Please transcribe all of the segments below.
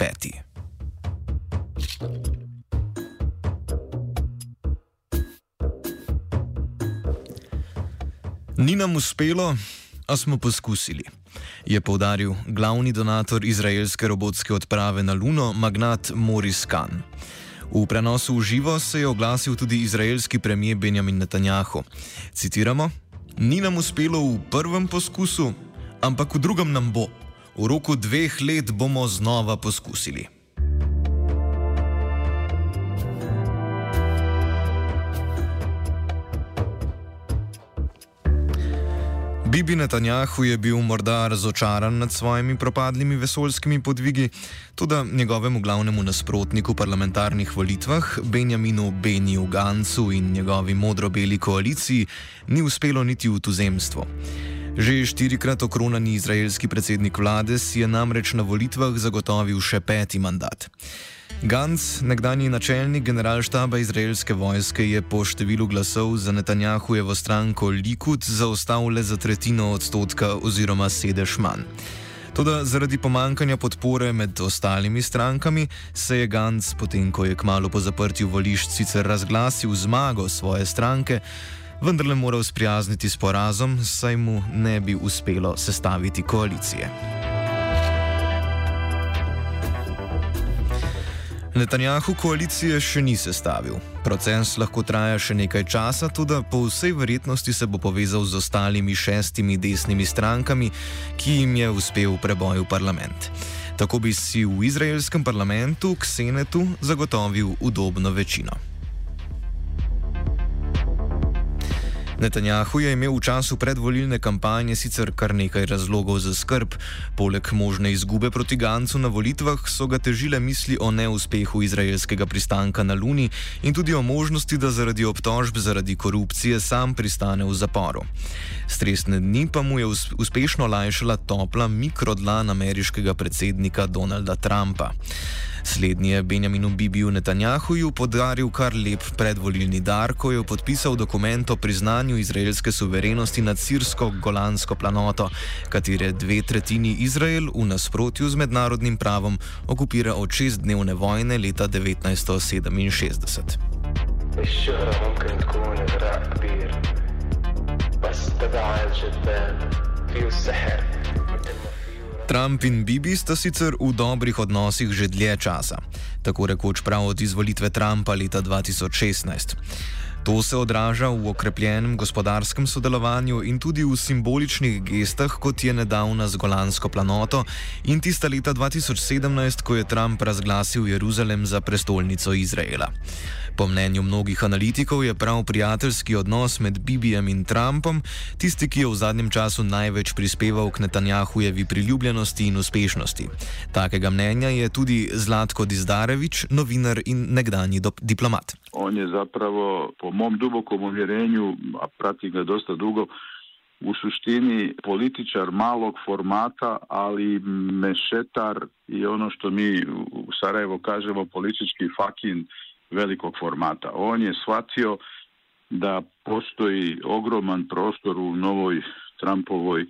peti. Ni nam uspelo, a smo poskusili, je povdaril glavni donator izraelske robotske odprave na Luno, magnat Moris Khan. V prenosu v živo se je oglasil tudi izraelski premijer Benjamin Netanjahu. Citiramo: Ni nam uspelo v prvem poskusu, ampak v drugem nam bo. V roku dveh let bomo znova poskusili. Bibi Netanjahu je bil morda razočaran nad svojimi propadlimi vesoljskimi podvigi, tudi njegovemu glavnemu nasprotniku v parlamentarnih volitvah, Benjaminu Beniju Gancu in njegovi modro-beli koaliciji, ni uspelo niti v tuzemstvo. Že štirikrat okronani izraelski predsednik vlade si je namreč na volitvah zagotovil še peti mandat. Gantz, nekdanji načelnik generalštaba izraelske vojske, je po številu glasov za Netanjahujevo stranko Likud zaostal le za tretjino odstotka oziroma sedež manj. Toda zaradi pomankanja podpore med ostalimi strankami se je Gantz, potem ko je kmalo po zaprtju volišč sicer razglasil zmago svoje stranke, vendarle moral sprijazniti s porazom, saj mu ne bi uspelo sestaviti koalicije. Netanjahu koalicije še ni sestavil. Proces lahko traja še nekaj časa, tudi po vsej verjetnosti se bo povezal z ostalimi šestimi desnimi strankami, ki jim je uspel preboj v parlament. Tako bi si v izraelskem parlamentu, k senetu, zagotovil udobno večino. Netanjahu je imel v času predvolilne kampanje sicer kar nekaj razlogov za skrb. Poleg možne izgube proti Gancu na volitvah so ga težile misli o neuspehu izraelskega pristanka na Luni in tudi o možnosti, da zaradi obtožb zaradi korupcije sam pristane v zaporu. Stresne dni pa mu je uspešno lajšala topla mikrodlan ameriškega predsednika Donalda Trumpa. Slednji je Benjaminu Bibiju Netanjahuju podaril kar lep predvolilni dar, ko je podpisal dokument o priznanju izraelske suverenosti nad sirsko-golansko planoto, katere dve tretjini Izrael v nasprotju z mednarodnim pravom okupira od šestdnevne vojne leta 1967. الشهرة ممكن تكون إغراء كبير بس تبع الجذاب فيه السحر Trump in Bibi sta sicer v dobrih odnosih že dlje časa, tako rekoč prav od izvolitve Trumpa leta 2016. To se odraža v okrepljenem gospodarskem sodelovanju in tudi v simboličnih gestah, kot je nedavna z Golansko planoto in tista leta 2017, ko je Trump razglasil Jeruzalem za prestolnico Izraela. Po mnenju mnogih analitikov je prav prijateljski odnos med Bibijem in Trumpom tisti, ki je v zadnjem času največ prispeval k Netanjahujevi priljubljenosti in uspešnosti. Takega mnenja je tudi Zlatko Dizdarevič, novinar in nekdani diplomat. On je zapravo, po mom dubokom uvjerenju, a prati ga dosta dugo, u suštini političar malog formata, ali mešetar i ono što mi u Sarajevo kažemo politički fakin velikog formata. On je shvatio da postoji ogroman prostor u novoj Trumpovoj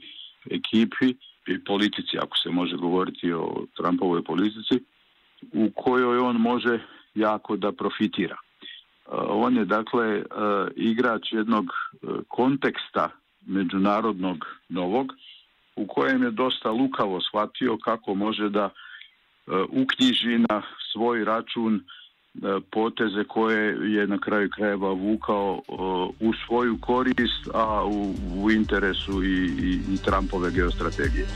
ekipi i politici, ako se može govoriti o Trumpovoj politici, u kojoj on može jako da profitira. Uh, on je dakle uh, igrač jednog uh, konteksta međunarodnog novog u kojem je dosta lukavo shvatio kako može da uknjiži na svoj račun poteze koje je na kraju krajeva vukao u svoju korist, a u, interesu i, i Trumpove geostrategije.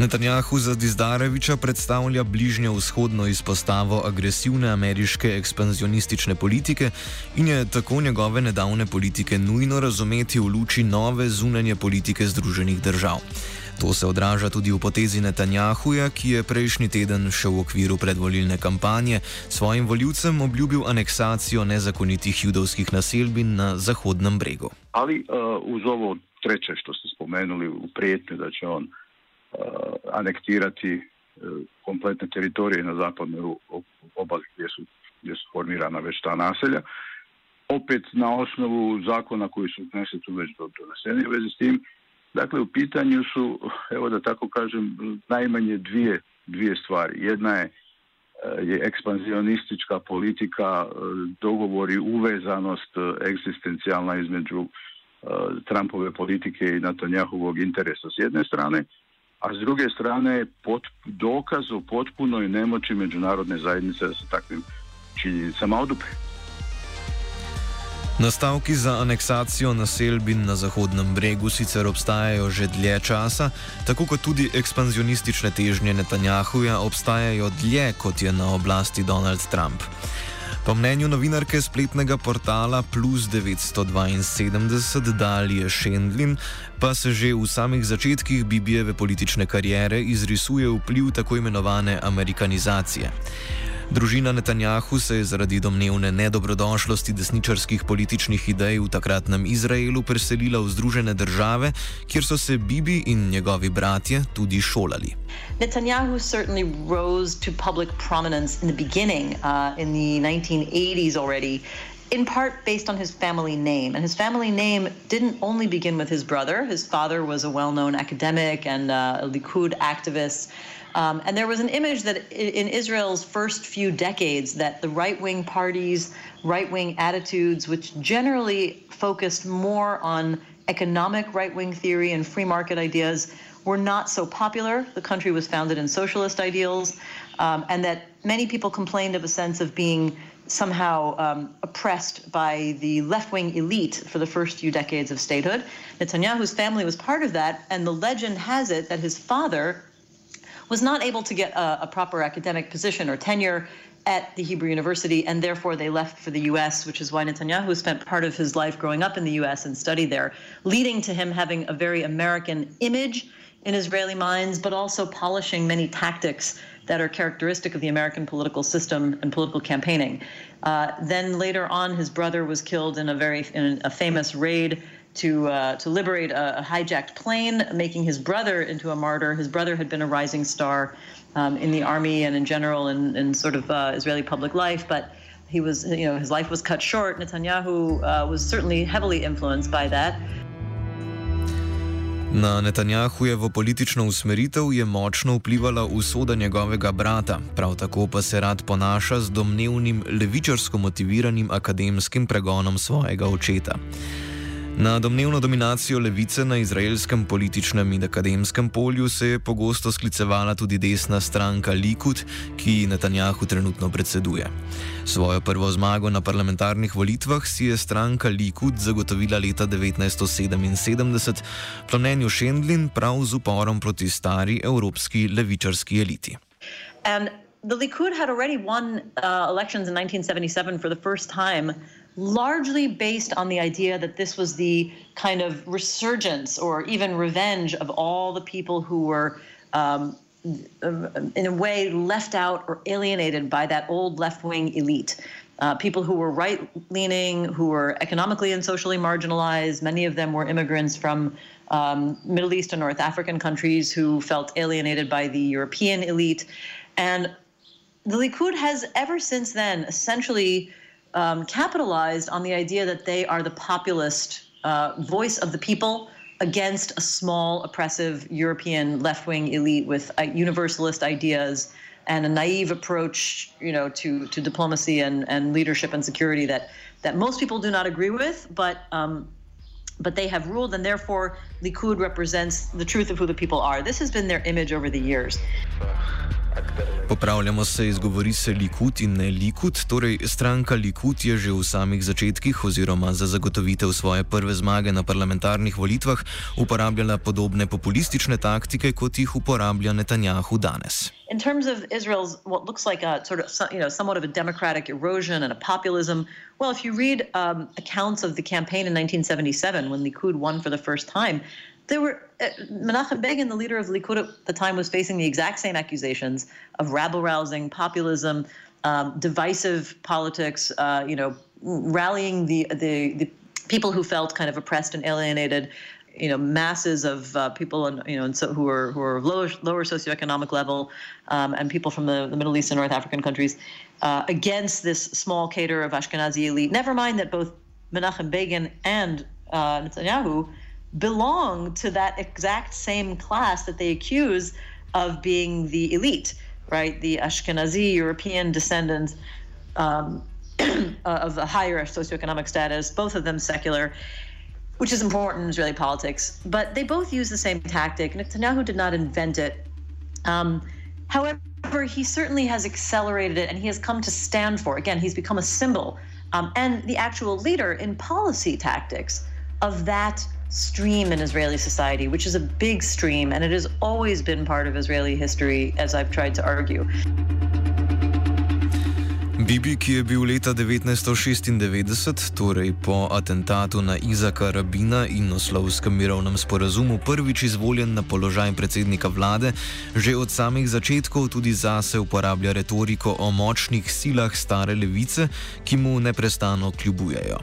Netanjahu za Dizdareviča predstavlja bližnjo vzhodno izpostavo agresivne ameriške ekspanzionistične politike in je tako njegove nedavne politike nujno razumeti v luči nove zunanje politike Združenih držav. To se odraža tudi v potezi Netanjahuja, ki je prejšnji teden še v okviru predvolilne kampanje svojim voljivcem obljubil aneksacijo nezakonitih judovskih naselbin na Zahodnem bregu. Ali uh, uz ovo treće što ste spomenuli u prijetnje da će on uh, anektirati uh, kompletne teritorije na zapadnoj obali gdje su, gdje su formirana već ta naselja, opet na osnovu zakona koji su u Knesetu već doneseni u vezi s tim, Dakle, u pitanju su, evo da tako kažem, najmanje dvije, dvije stvari. Jedna je, eh, je ekspanzionistička politika, eh, dogovori, uvezanost eh, egzistencijalna između Trumpove politike i Netanjahovog interesa s jedne strane, a s druge strane pot, dokaz o potpunoj nemoći međunarodne zajednice da se takvim činjenicama odupre. Nastavki za aneksacijo naselbin na Zahodnem bregu sicer obstajajo že dlje časa, tako kot tudi ekspanzionistične težnje Netanjahuja obstajajo dlje kot je na oblasti Donald Trump. Po mnenju novinarke spletnega portala Plus 972 Dalije Šendlin, pa se že v samih začetkih Bibijeve politične kariere izrisuje vpliv tako imenovane amerikanizacije. Družina Netanjahu se je zaradi domnevne nedobrodošlosti desničarskih političnih idej v takratnem Izraelu preselila v Združene države, kjer so se Bibi in njegovi bratje tudi šolali. Netanyahu certainly rose to public prominence in the beginning, uh, in the 1980s already. In part based on his family name. And his family name didn't only begin with his brother. His father was a well known academic and uh, a Likud activist. Um, and there was an image that in Israel's first few decades that the right-wing parties, right-wing attitudes, which generally focused more on economic right-wing theory and free market ideas, were not so popular. The country was founded in socialist ideals, um, and that many people complained of a sense of being somehow um, oppressed by the left wing elite for the first few decades of statehood. Netanyahu's family was part of that, and the legend has it that his father was not able to get a, a proper academic position or tenure at the Hebrew University, and therefore they left for the U.S., which is why Netanyahu spent part of his life growing up in the U.S. and studied there, leading to him having a very American image in Israeli minds, but also polishing many tactics that are characteristic of the American political system and political campaigning. Uh, then later on, his brother was killed in a very in a famous raid to uh, to liberate a, a, hijacked plane, making his brother into a martyr. His brother had been a rising star um, in the army and in general in, in sort of uh, Israeli public life, but he was, you know, his life was cut short. Netanyahu uh, was certainly heavily influenced by that. Na Netanjahujevo politično usmeritev je močno vplivala usoda njegovega brata, prav tako pa se rad ponaša z domnevnim levičarsko motiviranim akademskim pregonom svojega očeta. Na domnevno dominacijo levice na izraelskem političnem in akademskem polju se je pogosto sklicevala tudi desna stranka Likud, ki Netanjahu trenutno predseduje. Svojo prvo zmago na parlamentarnih volitvah si je stranka Likud zagotovila leta 1977, po mnenju Šendlin prav z uporom proti stari evropski levičarski eliti. And the Likud had already won uh, elections in 1977 for the first time. largely based on the idea that this was the kind of resurgence or even revenge of all the people who were, um, in a way, left out or alienated by that old left wing elite. Uh, people who were right leaning, who were economically and socially marginalized. Many of them were immigrants from um, Middle East and North African countries who felt alienated by the European elite. And the Likud has ever since then essentially um, capitalized on the idea that they are the populist uh, voice of the people against a small, oppressive European left-wing elite with uh, universalist ideas and a naive approach, you know, to to diplomacy and, and leadership and security that that most people do not agree with, but um, but they have ruled, and therefore Likud represents the truth of who the people are. This has been their image over the years. Popravljamo se, izgovori se Likud in ne Likud, torej stranka Likud je že v samih začetkih oziroma za zagotovitev svoje prve zmage na parlamentarnih volitvah uporabljala podobne populistične taktike, kot jih uporablja Netanjahu danes. In terms of Israel's what looks like a sort of you know somewhat of a democratic erosion and a populism, well, if you read um, accounts of the campaign in 1977 when Likud won for the first time, there were uh, Menachem Begin, the leader of Likud at the time, was facing the exact same accusations of rabble rousing, populism, um, divisive politics. Uh, you know, rallying the, the the people who felt kind of oppressed and alienated. You know, masses of uh, people, and you know, and so who are who are lower lower socioeconomic level, um, and people from the, the Middle East and North African countries, uh, against this small cater of Ashkenazi elite. Never mind that both Menachem Begin and uh, Netanyahu belong to that exact same class that they accuse of being the elite, right? The Ashkenazi European descendants um, of a higher socioeconomic status, both of them secular, which is important in Israeli politics. But they both use the same tactic. Netanyahu did not invent it. Um, however, he certainly has accelerated it and he has come to stand for. Again, he's become a symbol um, and the actual leader in policy tactics of that stream in Israeli society, which is a big stream, and it has always been part of Israeli history, as I've tried to argue. Bibi, ki je bil leta 1996, torej po atentatu na Izaka Rabina in oslovskem mirovnem sporazumu, prvič izvoljen na položaj predsednika vlade, že od samih začetkov tudi zase uporablja retoriko o močnih silah stare levice, ki mu neprestano kljubujejo.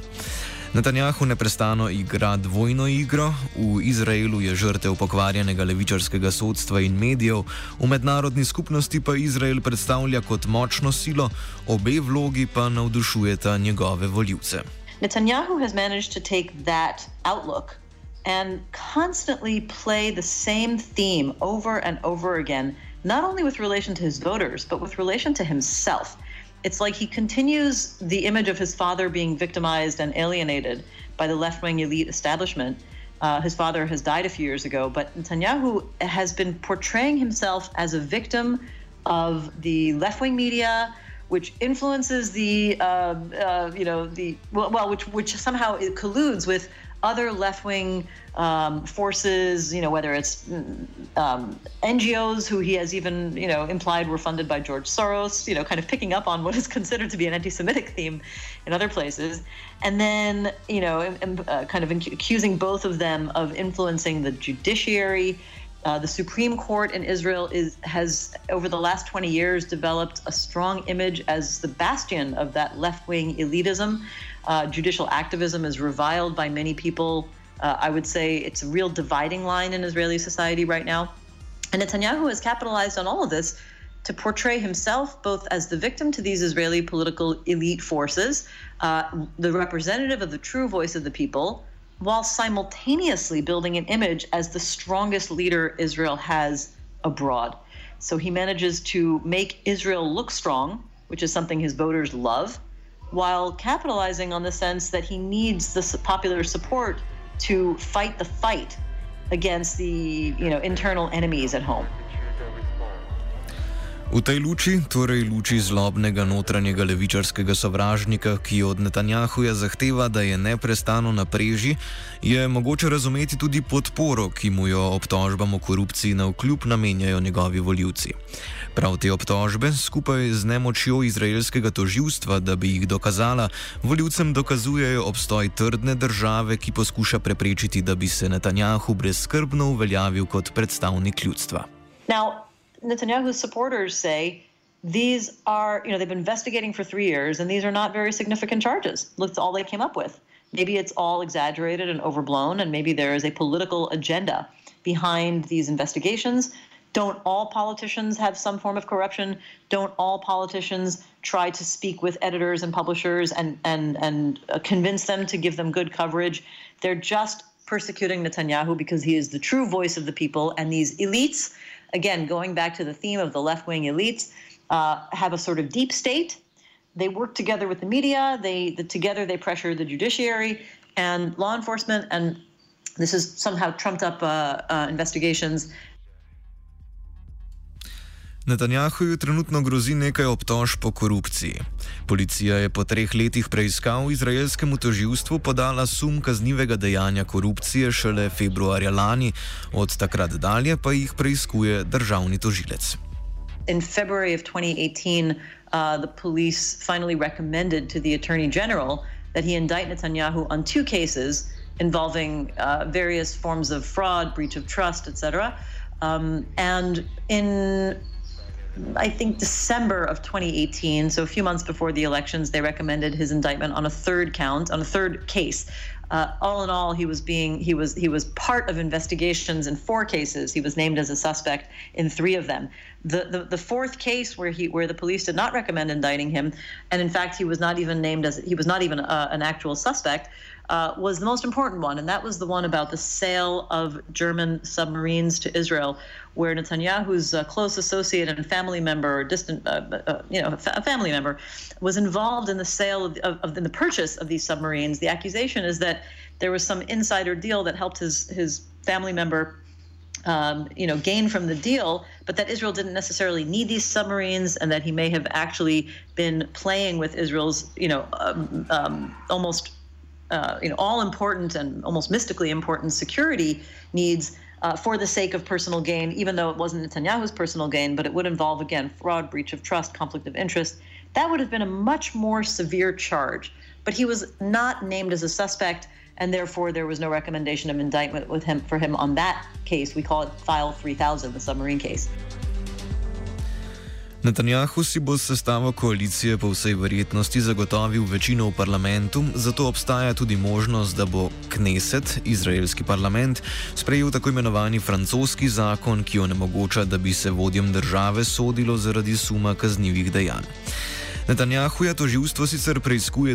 Netanjahu neprestano igra dvojno igro, v Izraelu je žrtev pokvarjenega levičarskega sodstva in medijev, v mednarodni skupnosti pa Izrael predstavlja kot močno silo, obe vlogi pa navdušujeta njegove voljivce. Netanyahu has managed to take that outlook and constantly play the same theme over and over again, not only with relation to his voters, but with relation to himself. It's like he continues the image of his father being victimized and alienated by the left wing elite establishment. Uh, his father has died a few years ago, but Netanyahu has been portraying himself as a victim of the left wing media, which influences the, uh, uh, you know, the well, well, which which somehow colludes with other left wing um, forces, you know, whether it's um, NGOs who he has even, you know, implied were funded by George Soros, you know, kind of picking up on what is considered to be an anti Semitic theme in other places. And then, you know, uh, kind of accusing both of them of influencing the judiciary. Uh, the Supreme Court in Israel is has over the last 20 years developed a strong image as the bastion of that left-wing elitism. Uh, judicial activism is reviled by many people. Uh, I would say it's a real dividing line in Israeli society right now. And Netanyahu has capitalized on all of this to portray himself both as the victim to these Israeli political elite forces, uh, the representative of the true voice of the people, while simultaneously building an image as the strongest leader Israel has abroad. So he manages to make Israel look strong, which is something his voters love, while capitalizing on the sense that he needs the popular support to fight the fight against the you know internal enemies at home. V tej luči, torej luči zlobnega notranjega levičarskega sovražnika, ki od Netanjahuja zahteva, da je neprestano na preži, je mogoče razumeti tudi podporo, ki mu jo obtožbam o korupciji na vkljub namenjajo njegovi voljivci. Prav te obtožbe, skupaj z nemočjo izraelskega toživstva, da bi jih dokazala, voljivcem dokazujejo obstoj trdne države, ki poskuša preprečiti, da bi se Netanjahu brezskrbno uveljavil kot predstavnik ljudstva. Now, Netanyahu's supporters say these are, you know, they've been investigating for three years and these are not very significant charges. That's all they came up with. Maybe it's all exaggerated and overblown, and maybe there is a political agenda behind these investigations. Don't all politicians have some form of corruption? Don't all politicians try to speak with editors and publishers and and and convince them to give them good coverage? They're just persecuting Netanyahu because he is the true voice of the people, and these elites again, going back to the theme of the left wing elites, uh, have a sort of deep state. They work together with the media. They the, together they pressure the judiciary and law enforcement, and this is somehow trumped up uh, uh, investigations. Netanjahuju trenutno grozi nekaj obtožb po korupciji. Policija je po treh letih preiskav izraelskemu toživstvu podala sum kaznivega dejanja korupcije šele februarja lani, od takrat dalje pa jih preiskuje državni tožilec. In February of 2018, uh, the police finally recommended to the Attorney General that he indict Netanyahu on two cases involving uh, various forms of fraud, breach of trust, etc. Um, and in I think December of 2018, so a few months before the elections, they recommended his indictment on a third count, on a third case. Uh, all in all, he was being he was he was part of investigations in four cases. He was named as a suspect in three of them. The, the the fourth case where he where the police did not recommend indicting him, and in fact he was not even named as he was not even uh, an actual suspect, uh, was the most important one, and that was the one about the sale of German submarines to Israel, where Netanyahu's uh, close associate and family member, or distant, uh, uh you know, a family member, was involved in the sale of, of, of in the purchase of these submarines. The accusation is that there was some insider deal that helped his his family member um, you know, gain from the deal, but that Israel didn't necessarily need these submarines, and that he may have actually been playing with Israel's, you know, um, um, almost uh, you know, all important and almost mystically important security needs uh, for the sake of personal gain, even though it wasn't Netanyahu's personal gain, but it would involve, again, fraud, breach of trust, conflict of interest. That would have been a much more severe charge. But he was not named as a suspect, and therefore there was no recommendation of indictment with him for him on that case. We call it File 3000, the submarine case. Netanjahu si bo s sestavo koalicije po vsej verjetnosti zagotovil večino v parlamentu, zato obstaja tudi možnost, da bo Kneset, izraelski parlament, sprejel tako imenovani francoski zakon, ki onemogoča, da bi se vodjem države sodilo zaradi suma kaznjivih dejanj. Netanjahu je toživstvo sicer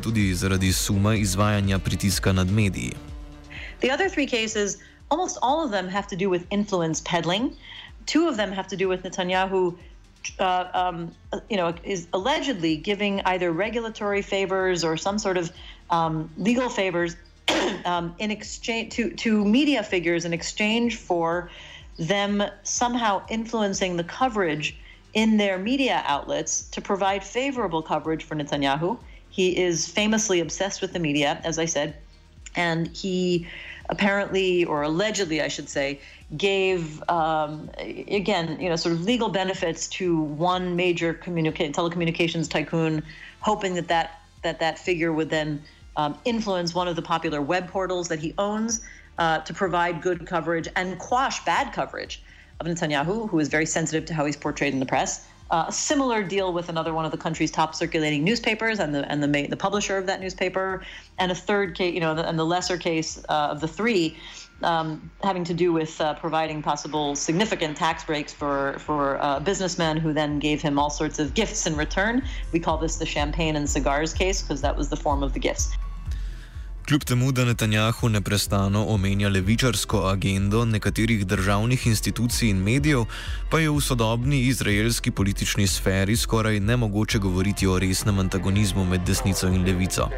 tudi zaradi suma izvajanja pritiska nad mediji. The other three cases, almost all of them have to do with influence peddling. Two of them have to do with Netanyahu uh, um, you know, is allegedly giving either regulatory favors or some sort of um, legal favors um, in exchange to to media figures in exchange for them somehow influencing the coverage in their media outlets to provide favorable coverage for Netanyahu. He is famously obsessed with the media, as I said, and he apparently or allegedly, I should say, gave um, again, you know, sort of legal benefits to one major communica- telecommunications tycoon, hoping that that that that figure would then um, influence one of the popular web portals that he owns uh, to provide good coverage and quash bad coverage of Netanyahu, who is very sensitive to how he's portrayed in the press. Uh, a similar deal with another one of the country's top circulating newspapers and the and the the publisher of that newspaper, and a third case, you know, and the lesser case uh, of the three um, having to do with uh, providing possible significant tax breaks for for uh, businessmen who then gave him all sorts of gifts in return. We call this the champagne and cigars case because that was the form of the gifts. Kljub temu, da Netanjahu neprestano omenja levičarsko agendo nekaterih državnih institucij in medijev, pa je v sodobni izraelski politični sferi skoraj nemogoče govoriti o resnem antagonizmu med desnico in levico.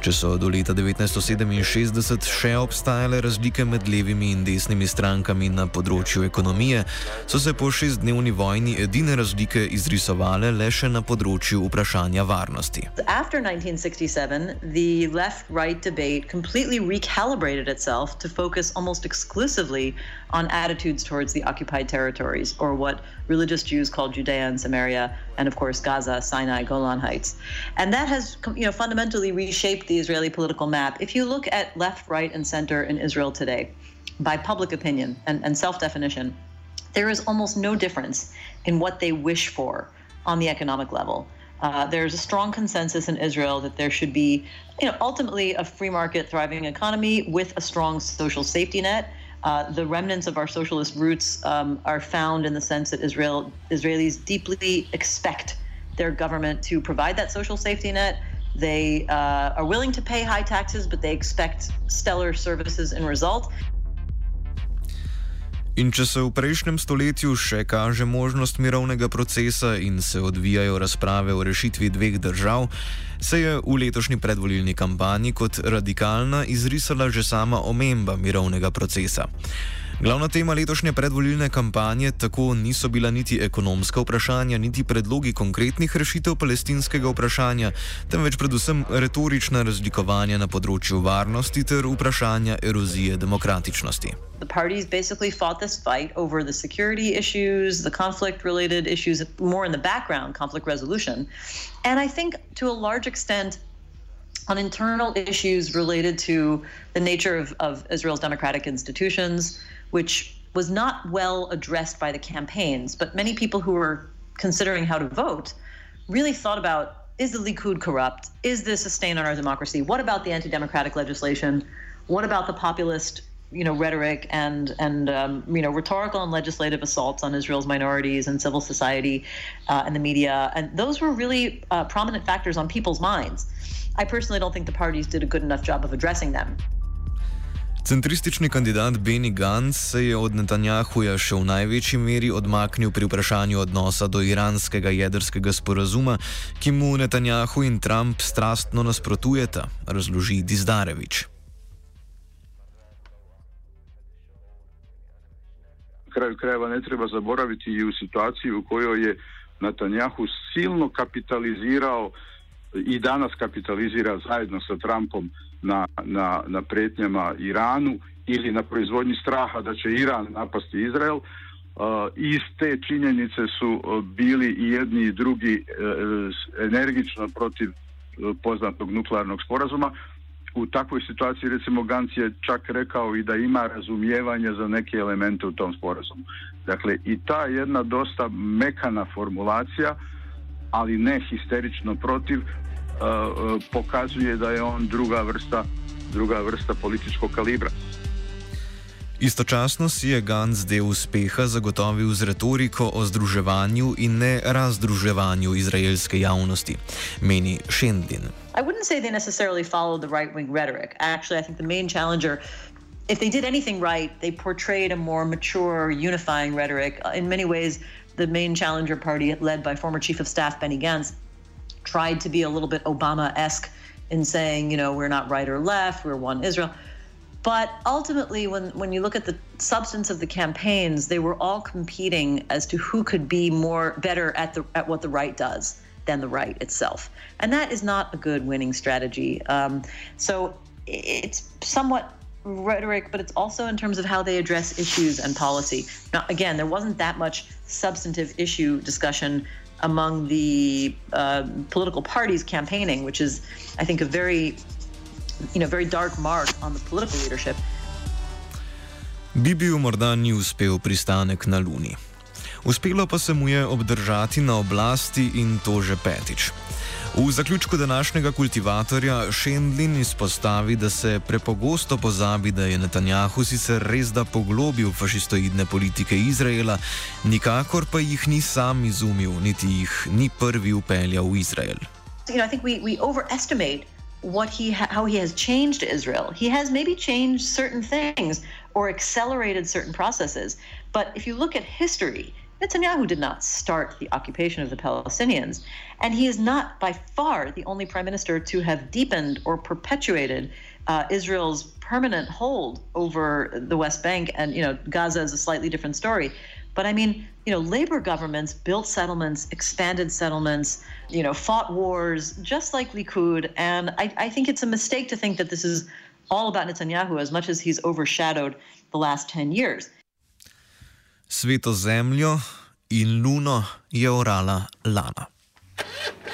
Če so do leta 1967 še obstajale razlike med levimi in desnimi strankami na področju ekonomije, so se po šestdnevni vojni edine razlike izrisovale le še na področju vprašanja varnosti. After 1967, the left-right debate completely recalibrated itself to focus almost exclusively on attitudes towards the occupied territories, or what religious Jews call Judea and Samaria, and of course Gaza, Sinai, Golan Heights. And that has you know, fundamentally reshaped the Israeli political map. If you look at left, right, and center in Israel today, by public opinion and, and self definition, there is almost no difference in what they wish for on the economic level. Uh, there's a strong consensus in Israel that there should be, you know, ultimately a free market, thriving economy with a strong social safety net uh, the remnants of our socialist roots um, are found in the sense that Israel Israelis deeply expect their government to provide that social safety net. They uh, are willing to pay high taxes, but they expect stellar services in result. In če se v prejšnjem stoletju še kaže možnost mirovnega procesa in se odvijajo razprave o rešitvi dveh držav, se je v letošnji predvolilni kampanji kot radikalna izrisala že sama omemba mirovnega procesa. Glavna tema letošnje predvolilne kampanje tako niso bila niti ekonomska vprašanja, niti predlogi konkretnih rešitev palestinskega vprašanja, temveč predvsem retorična razlikovanja na področju varnosti ter vprašanja erozije demokratičnosti. The parties basically fought fight over the security issues, the conflict related issues, more in the background, conflict resolution. And I think to a large extent, on internal issues related to the nature of, of Israel's democratic institutions, which was not well addressed by the campaigns. But many people who were considering how to vote really thought about is the Likud corrupt? Is this a stain on our democracy? What about the anti democratic legislation? What about the populist? You know, rhetoric and and um, you know rhetorical and legislative assaults on Israel's minorities and civil society uh, and the media, and those were really uh, prominent factors on people's minds. I personally don't think the parties did a good enough job of addressing them. Centristični kandidat Benny Gantz se je od Netanjahuja še v največji meri odmaknil pri vprašanju odnosa do iranskega jedrskega sporazuma, ki mu Netanjahu in Trump strastno nasprotujeta, razloži Dizdarevič. Kraju krajeva ne treba zaboraviti i u situaciji u kojoj je Netanjahu silno kapitalizirao i danas kapitalizira zajedno sa Trumpom na, na, na pretnjama Iranu ili na proizvodnji straha da će Iran napasti Izrael. Uh, iz te činjenice su uh, bili i jedni i drugi uh, energično protiv poznatog nuklearnog sporazuma. U takvoj situaciji recimo Gantz je čak rekao i da ima razumijevanje za neke elemente u tom sporazumu. Dakle i ta jedna dosta mekana formulacija, ali ne histerično protiv, pokazuje da je on druga vrsta, druga vrsta političkog kalibra. Istočasno si je Gantz del uspeha zagotovil z retoriko o združevanju in ne razdruževanju izraelske javnosti, meni. I wouldn't say they necessarily followed the right wing rhetoric. Actually, I think the main challenger, if they did anything right, they portrayed a more mature, unifying rhetoric. Uh, in many ways, the main challenger party, led by former Chief of Staff Benny Gantz, tried to be a little bit Obama esque in saying, you know, we're not right or left, we're one Israel. But ultimately, when, when you look at the substance of the campaigns, they were all competing as to who could be more better at the at what the right does than the right itself, and that is not a good winning strategy. Um, so it's somewhat rhetoric, but it's also in terms of how they address issues and policy. Now, again, there wasn't that much substantive issue discussion among the uh, political parties campaigning, which is, I think, a very, you know, very dark mark on the political leadership. Bibiu morda ni uspel pristanek na Luni. Uspelo pa se mu je obdržati na oblasti in to že petič. V zaključku današnjega kultivatorja Šendlin izpostavi, da se prepogosto pozabi, da je Netanjahu sicer res da poglobil fašistoidne politike Izraela, nikakor pa jih ni sam izumil, niti jih ni prvi upeljal v Izrael. You know, I think we, we overestimate what he ha- how he has changed Israel. He has maybe changed certain things or accelerated certain processes. But if you look at history, Netanyahu did not start the occupation of the Palestinians, and he is not by far the only prime minister to have deepened or perpetuated uh, Israel's permanent hold over the West Bank. And you know, Gaza is a slightly different story. But I mean, you know, labor governments built settlements, expanded settlements, you know, fought wars, just like Likud. And I, I think it's a mistake to think that this is all about Netanyahu as much as he's overshadowed the last 10 years. Sveto zemljo in luno je orala lana.